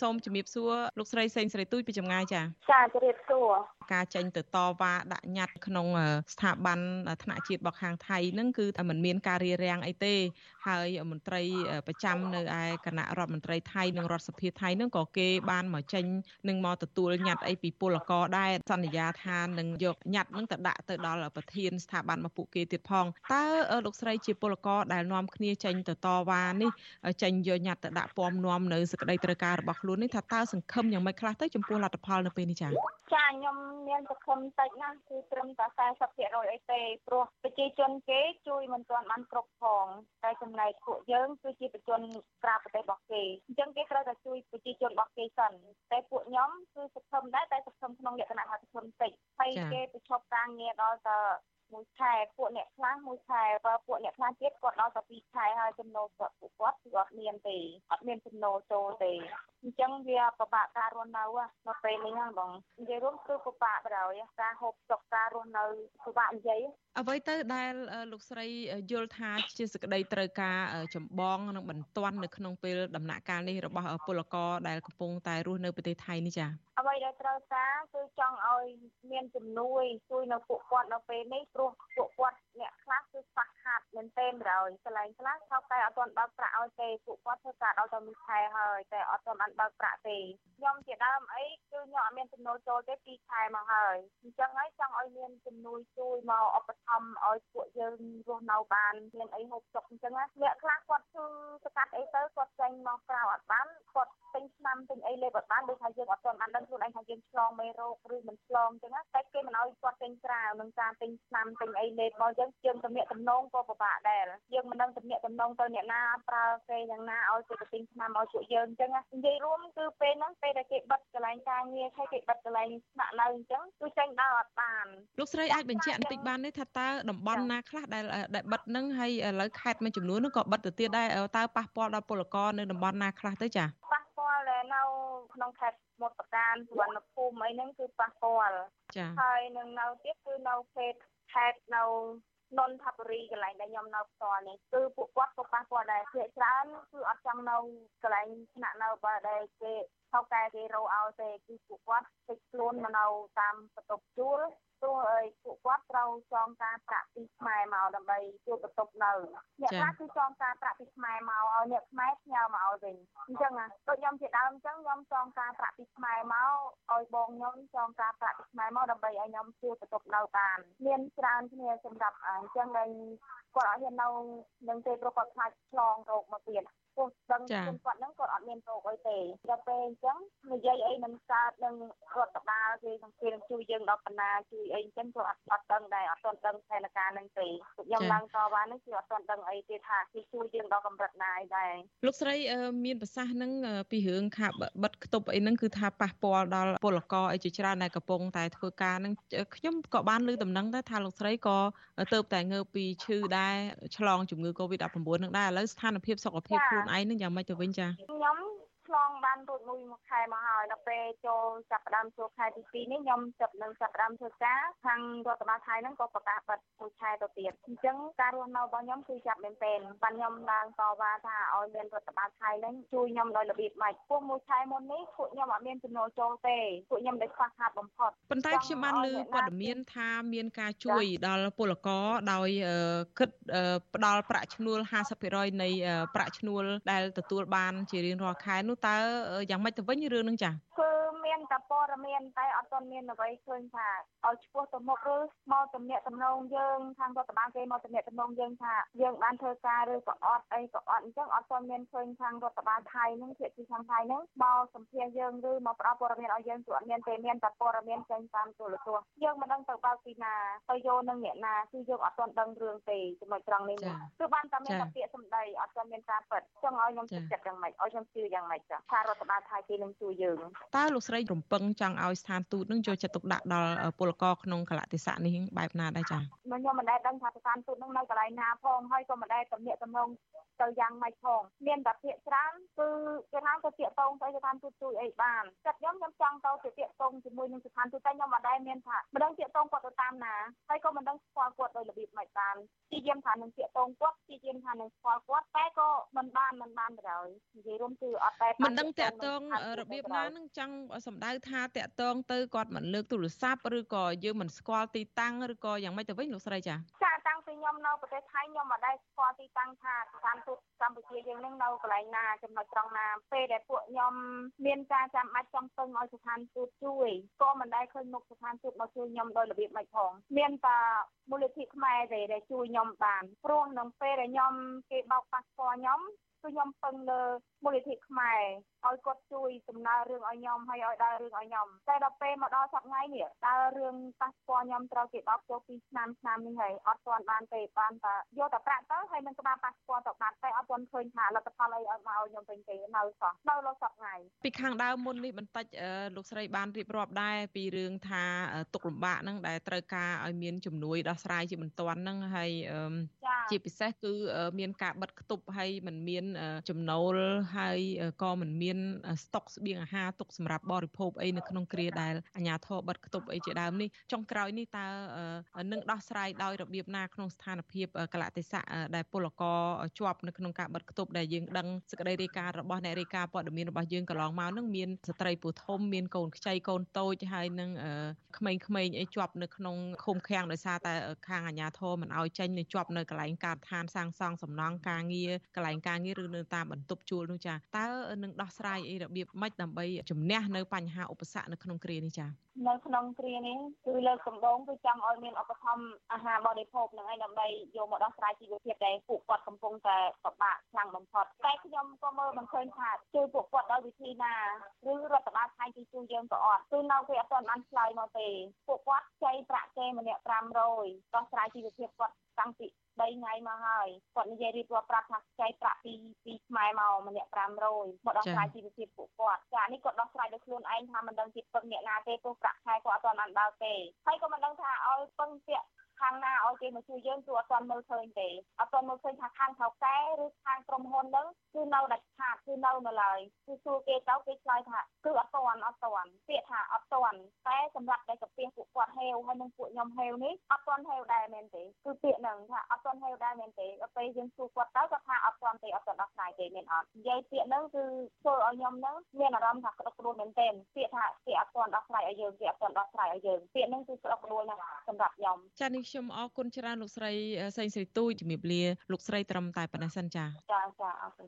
សូមជំរាបសួរលោកស្រីសេងស្រីទូចពីចម្ងាយចាចាជំរាបសួរ ការចេញទៅតវ៉ាដាក់ញត្តិក្នុងស្ថាប័នថ្នាក់ជាតិរបស់ខាងថៃនឹងគឺមិនមានការរារាំងអីទេហើយមន្ត្រីប្រចាំនៅឯគណៈរដ្ឋមន្ត្រីថៃនិងរដ្ឋសភាថៃនឹងក៏គេបានមកចេញនឹងមកទទួលញត្តិអីពីពលករដែរសន្យាថានឹងយកញត្តិនឹងទៅដាក់ទៅដល់ប្រធានស្ថាប័នមកពួកគេទៀតផងតើលោកស្រីជាពលករដែលនាំគ្នាចេញទៅតវ៉ានេះចេញយកញត្តិទៅដាក់ពំនាំនៅសក្តីត្រូវការរបស់ខ្លួននេះថាតើសង្ឃឹមយ៉ាងម៉េចខ្លះទៅចំពោះលទ្ធផលនៅពេលនេះចា៎ចាខ្ញុំមានសង្ឃឹមតិចណាស់គឺត្រឹមតែ40%អីទេព្រោះប្រជាជនគេជួយមិនទាន់បានគ្រប់ផងតែចំណែកពួកយើងគឺជាប្រជាជនក្រៅប្រទេសរបស់គេអញ្ចឹងគេត្រូវតែជួយប្រជាជនរបស់គេសិនតែពួកខ្ញុំគឺសង្ឃឹមដែរតែសង្ឃឹមក្នុងលក្ខណៈថាសង្ឃឹមតិចហើយគេប្រឈប់ការងារដល់ទៅ មួយខែពួកអ្នកខ្លះមួយខែបើពួកអ្នកខ្លះទៀតគាត់ដល់តែ2ខែហើយចំណូលគាត់ពួកគាត់គឺអត់មានទេអត់មានចំណូលចូលទេអញ្ចឹងវាពិបាកការរស់នៅនៅពេលនេះហ្នឹងបងនិយាយរួមគឺពិបាកបណ្ដោយការហូបចុកការរស់នៅពិបាកនិយាយអ្វីទៅដែលលោកស្រីយល់ថាជាសក្តីត្រូវការចម្បងនិងបន្ទាន់នៅក្នុងពេលដំណាក់កាលនេះរបស់ពលករដែលកំពុងតែរស់នៅប្រទេសថៃនេះចា៎ អ្វីដែលត្រូវការគឺចង់ឲ្យមានជំនួយជួយនៅពួកគាត់នៅពេលនេះព្រោះពួកគាត់អ្នកខ្លះគឺខ្វះខាតមែនទែនហើយកន្លែងខ្លះថៅកែអត់ទាន់បើកប្រាក់ឲ្យទេពួកគាត់ធ្វើការដល់តែមួយខែហើយតែអត់ទាន់បានបើកប្រាក់ទេខ្ញុំជាដើមអីគឺខ្ញុំអត់មានចំណូលចូលទេ2ខែមកហើយអញ្ចឹងហើយចង់ឲ្យមានជំនួយជួយមកឧបត្ថម្ភឲ្យពួកយើងរស់នៅបានមានអីហូបចុកអញ្ចឹងណាអ្នកខ្លះគាត់គឺស្កាត់អីទៅគាត់ចេញមកក្រៅអត់បានគាត់ទិ ញឆ្នាំទិញអីលេបអត់បានដូចថាយើងអត់ទាន់បានដឹងខ្លួនឯងថាយើងឆ្លងមេរោគឬមិនឆ្លងអញ្ចឹងណាតែគេមិនឲ្យគាត់ទិញក្រៅនឹងការទិញឆ្នាំទិញអីលេបមកអញ្ចឹងយើងទំនាក់ទំនងក៏ពិបាកដែរយើងមិនដឹងទំនាក់ទំនងទៅអ្នកណាប្រើគេយ៉ាងណាឲ្យគេទៅទិញឆ្នាំឲ្យពួកយើងអញ្ចឹងណានិយាយរួមគឺពេលហ្នឹងពេលដែលគេបិទកន្លែងការងារហើយគេបិទកន្លែងស្នាក់នៅអញ្ចឹងគឺចេញដើរអត់បានលោកស្រីអាចបញ្ជាក់បន្តិចបានទេថាតើតំបន់ណាខ្លះដែលដែលបិទហ្នឹងហើយឥឡូវខេត្តមួយចំនួនហ្នឹងក៏បិទទៅទៀតដែរតើប៉ះពាល់ដល់ពលករនៅតំបន់ណាខ្លះទៅចាប៉ះពាល់ដែលនៅ ក្នុងខេត្តមុតប្រការសុវណ្ណភូមិអីហ្នឹងគឺប៉ះពាល់ចាហើយនឹងនៅទៀតគឺនៅខេត្តខេត្តនៅននថាបុរីកន្លែងដែលខ្ញុំនៅផ្ទាល់នេះគឺពួកគាត់ក៏ប៉ះពាល់ដែរភាគច្រើនគឺអត់ចង់នៅកន្លែងស្នាក់នៅបើដែលគេថៅកែគេរោឲ្យទេគឺពួកគាត់ពេចខ្លួនមកនៅតាមបន្ទប់ជួល ព្រោះអីពួកគាត់ត្រូវចងការប្រាក់ពីខ្មែរមកដើម្បីជួលបន្ទប់នៅអ្នកខ្លះគឺចងការប្រាក់ពីខ្មែរមកឲ្យអ្នកខ្មែរផ្ញើមកឲ្យវិញអញ្ចឹងណាដូចខ្ញុំជាដើមអញ្ចឹងខ្ញុំចងការប្រាក់ពីខ្មែរមកឲ្យបងខ្ញុំចងការប្រាក់ពីខ្មែរមកដើម្បីឲ្យខ្ញុំជួលបន្ទប់នៅបានមានច្រើនគ្នាសម្រាប់អញ្ចឹងដែលគាត់អត់ហ៊ាននៅនឹងទេព្រោះគាត់ខ្លាចឆ្លងរោគមកទៀត ពោះដឹងខ្លួនគាត់ហ្នឹងគាត់អត់មានរោគអីទេដល់ពេលអញ្ចឹងនិយាយអីមិនកើតនឹងរដ្ឋបាលគេសង្កេតជួយយើងដល់បណ្ណាជួយអីអញ្ចឹងគាត់អត់អត់ដឹងដែរអត់ទាន់ដឹងស្ថានភាពហ្នឹងទេខ្ញុំឡើងតវ៉ានេះគឺអត់ទាន់ដឹងអីទេថាគេជួយយើងដល់កម្រិតណាដែរលោកស្រីមានប្រសាសន៍ហ្នឹងពីរឿងខាបិទខ្ទប់អីហ្នឹងគឺថាប៉ះពាល់ដល់ពលករអីជាច្រើនដែលកំពុងតែធ្វើការហ្នឹងខ្ញុំក៏បានលើដំណឹងដែរថាលោកស្រីក៏ទៅតែងើបពីឈឺដែរឆ្លងជំងឺ Covid-19 ហ្នឹងដែរឥឡូវស្ថានភាពសុខភាពខ្លួនឯងនឹងយ៉ាងម៉េចទៅវិញចាខ្ញុំ ឆ្លងបានរួចមួយមួយខែមកហើយដល់ពេលចូលចាប់ផ្ដើមចូលខែទី2នេះខ្ញុំចាប់នឹងចាប់ផ្ដើមធ្វើការខាងរដ្ឋបាលថៃហ្នឹងក៏ប្រកាសបិទមួយខែទៅទៀតអញ្ចឹងការរស់នៅរបស់ខ្ញុំគឺចាប់មែនទែនបានខ្ញុំឡើងតវ៉ាថាឲ្យមានរដ្ឋបាលថៃហ្នឹងជួយខ្ញុំដោយរបៀបម៉េចពួកមួយខែមុននេះពួកខ្ញុំអត់មានចំណូលចូលទេពួកខ្ញុំដែលខ្វះខាតបំផុតប៉ុន្តែខ្ញុំបានលើព័ត៌មានថាមានការជួយដល់ពលករដោយគិតផ្ដល់ប្រាក់ឈ្នួល50%នៃប្រាក់ឈ្នួលដែលទទួលបានជារៀងរាល់ខែនោះតើយ៉ាងម៉េចទៅវិញរឿងនឹងចាគឺមានតែព័ត៌មានតែអត់ទាន់មានអ្វីឃើញថាឲ្យឆ្ពោះទៅមុខឬមកទំនាក់ទំនងយើងខាងរដ្ឋបាលគេមកទំនាក់ទំនងយើងថាយើងបានធ្វើការឬក៏អត់អីក៏អត់អញ្ចឹងអត់ទាន់មានឃើញខាងរដ្ឋបាលថៃនឹងភាគីខាងថៃនឹងមកសម្ភាសយើងឬមកផ្ដល់ព័ត៌មានឲ្យយើងគឺអត់មានទេមានតែព័ត៌មានចេញតាមទូរទស្សន៍យើងមិនដឹងទៅបើកពីណាទៅយកនឹងអ្នកណាគឺយើងអត់ទាន់ដឹងរឿងទេចំណុចត្រង់នេះគឺបានតែមានតែពាក្យសម្ដីអត់ទាន់មានការពិតចង់ឲ្យខ្ញុំចិត្តយ៉ាងម៉េចឲ្យខ្ញុំជឿយ៉ាងម៉េចចាថារដ្ឋបាលថៃគេនឹងជួយយើងតើលោកស្រីរំពឹងចង់ឲ្យស្ថានទូតនឹងយកចិត្តទុកដាក់ដល់ពលករក្នុងកលៈទេសៈនេះបែបណាដែរចា៎ខ្ញុំមិនដែលដឹងថាស្ថានទូតនឹងនៅកន្លែងណាផងហើយក៏មិនដែលទំនាក់ទំនងទៅយ៉ាងម៉េចផងមានតែភាកច្រើនគឺគេថាទៅតាកតងទៅស្ថានទូតជួយអីបានចិត្តខ្ញុំខ្ញុំចង់ទៅទៅតាកតងជាមួយនឹងស្ថានទូតតែខ្ញុំមិនដែលមានថាមិនដឹងតាកតងគាត់ទៅតាមណាហើយក៏មិនដឹងស្គាល់គាត់ដោយរបៀបម៉េចបានទីយាមថានឹងតាកតងគាត់ទីយាមថានឹងស្គាល់គាត់តែ ក៏មិនបានមិនបានទៅហើយនិយាយរួមគឺអត់តែមិនដឹងតាកតងរបៀបណានឹងចង់សម្ដៅថាតាកតងទៅគាត់មិនលើកទូរស័ព្ទឬក៏យើងមិនស្គាល់ទីតាំងឬក៏យ៉ាងម៉េចទៅវិញលោកស្រីចាចាតាំងពីខ្ញុំនៅប្រទេសថៃខ្ញុំមិនដែលស្គាល់ទីតាំងថាស្ថានទូតកម្ពុជាយើងនឹងនៅកន្លែងណាចំណុចត្រង់ណាពេលដែលពួកខ្ញុំមានការចាំបាច់ចង់ពឹងឲ្យស្ថានទូតជួយក៏មិនដែលឃើញមុខស្ថានទូតមកជួយខ្ញុំដោយរបៀបម៉េចផងមានតែមូលនិធិខ្មែរទេដែលជួយខ្ញុំបានព្រោះក្នុងពេលដែលខ្ញុំគេបោកប៉ាសពតខ្ញុំ គឺខ្ញុំពឹងលើមូលនិធិខ្មែរឲ្យគាត់ជួយដំណើររឿងឲ្យខ្ញុំហើយឲ្យដើររឿងឲ្យខ្ញុំតែដល់ពេលមកដល់សប្តាហ៍នេះដើររឿងប៉ាសពតខ្ញុំត្រូវគេបោកចូល2ឆ្នាំឆ្នាំនេះហើយអត់ទាន់បានទេបានតែយកតែប្រាក់ទៅហើយនឹងក្បាលប៉ាសពតទៅបានតែអត់ទាន់ឃើញថាលទ្ធផលអីឲ្យមកឲ្យខ្ញុំវិញទេនៅសោះនៅលោកសប្តាហ៍ពីខាងដើមមុននេះបន្តិចលោកស្រីបានរៀបរាប់ដែរពីរឿងថាទុកលំបាកហ្នឹងដែលត្រូវការឲ្យមានជំនួយដោះស្រាយជាបន្ទាន់ហ្នឹងហើយជាពិសេសគឺមានការបិទគប់ហើយมันមានចំណូលហើយក៏មិនមានស្តុកស្បៀងអាហារទុកសម្រាប់បរិភោគអីនៅក្នុងគ្រាដែលអាជ្ញាធរបិទគប់អីជាដើមនេះចុងក្រោយនេះតើនឹងដោះស្រាយដោយរបៀបណាក្នុងស្ថានភាពកលៈទេសៈដែលពលករជាប់នៅក្នុងការបិទគប់ដែលយើងដឹងសេចក្តីរាយការណ៍របស់អ្នករាយការណ៍ព័ត៌មានរបស់យើងកន្លងមកនឹងមានស្ត្រីពូធំមានកូនខ្ចីកូនតូចហើយនឹងក្មេងៗអីជាប់នៅក្នុងឃុំឃាំងដោយសារតែខាងអាជ្ញាធរមិនអោយចេញនៅជាប់នៅកន្លែងការដ្ឋានសាងសង់សំណង់ការងារកន្លែងការងារឬនៅតាមបន្ទប់ជួលនោះចាតើនឹងដោះស្រាយអីរបៀបម៉េចដើម្បីជំនះនៅបញ្ហាឧបសគ្គនៅក្នុងគ្រានេះចានៅក្នុងគ្រានេះគឺលើកកម្ដងគឺចង់ឲ្យមានឧបត្ថម្ភអាហារបរិភោគនឹងឯងដើម្បីយកមកដោះស្រាយជីវភាពដែលពួកគាត់កំពុងតែពិបាកខ្លាំងបំផុតតែខ្ញុំក៏មើលមិនឃើញថាជួយពួកគាត់ដោយវិធីណាឬរដ្ឋបាលថៃជួយជួយយើងក៏អត់គឺនៅគេអត់ទាន់បានឆ្លើយមកទេពួកគាត់ចៃប្រាក់គេម្នាក់500ដោះស្រាយជីវភាពគាត់តាំងពី 3ថ្ងៃមកហើយគាត់និយាយរៀបរាប់ប្រាប់ថាចៃប្រាក់ពីពីខ្មែរមកម្នាក់500មកដោះស្រាយជីវភាពពួកគាត់ចានេះគាត់ដោះស្រាយដោយខ្លួនឯងថាមិនដឹងជាពឹងអ្នកណាទេព្រោះប្រាក់ខែគាត់អត់ទាន់បានដល់ទេហើយក៏មិនដឹងថាឲ្យពឹងពាក់ខាងណាឲ្យគេមកជួយយើងគឺអត់ទាន់មើលឃើញទេអត់ទាន់មើលឃើញថាខាងថៅកែឬខាងក្រុមហ៊ុនហ្នឹងគឺនៅដាច់ខាតគឺនៅនៅឡើយគឺសួរគេទៅគេឆ្លើយថាគឺអត់ទាន់អត់ទាន់ពាក្យថាអត់ទាន់តែសម្រាប់តែកាពះពួកគាត់ហេវហើយនឹងពួកខ្ញុំហេវនេះអត់ទាន់ហេវដែរមែនទេគឺពាក្យហ្នឹងថាអត់ទាន់ហេវដែរមែនទេដល់ពេលយើងសួរគាត់ទៅគាត់ថាអត់ទាន់ទេអត់ទាន់ដោះស្រាយទេមែនអត់និយាយពាក្យហ្នឹងគឺធ្វើឲ្យខ្ញុំហ្នឹងមានអារម្មណ៍ថាក្តុកក្តួលមែនទេពាក្យថាគេអត់ទាន់ដោះស្រាយឲ្យយើងគេអត់ទាន់ដោះស្រាយឲ្យយើងពាក្យហ្នឹងគឺក្តុកក្តួលណាស់សម្រាប់ខ្ញុំចានេះខ្ញុំអរគុណច្រើនលោកស្រីសេងស្រីទូចជំរាបលាលោកស្រីត្រឹមតែប៉ុណ្ណេះសិនចាចាចាអរគុណ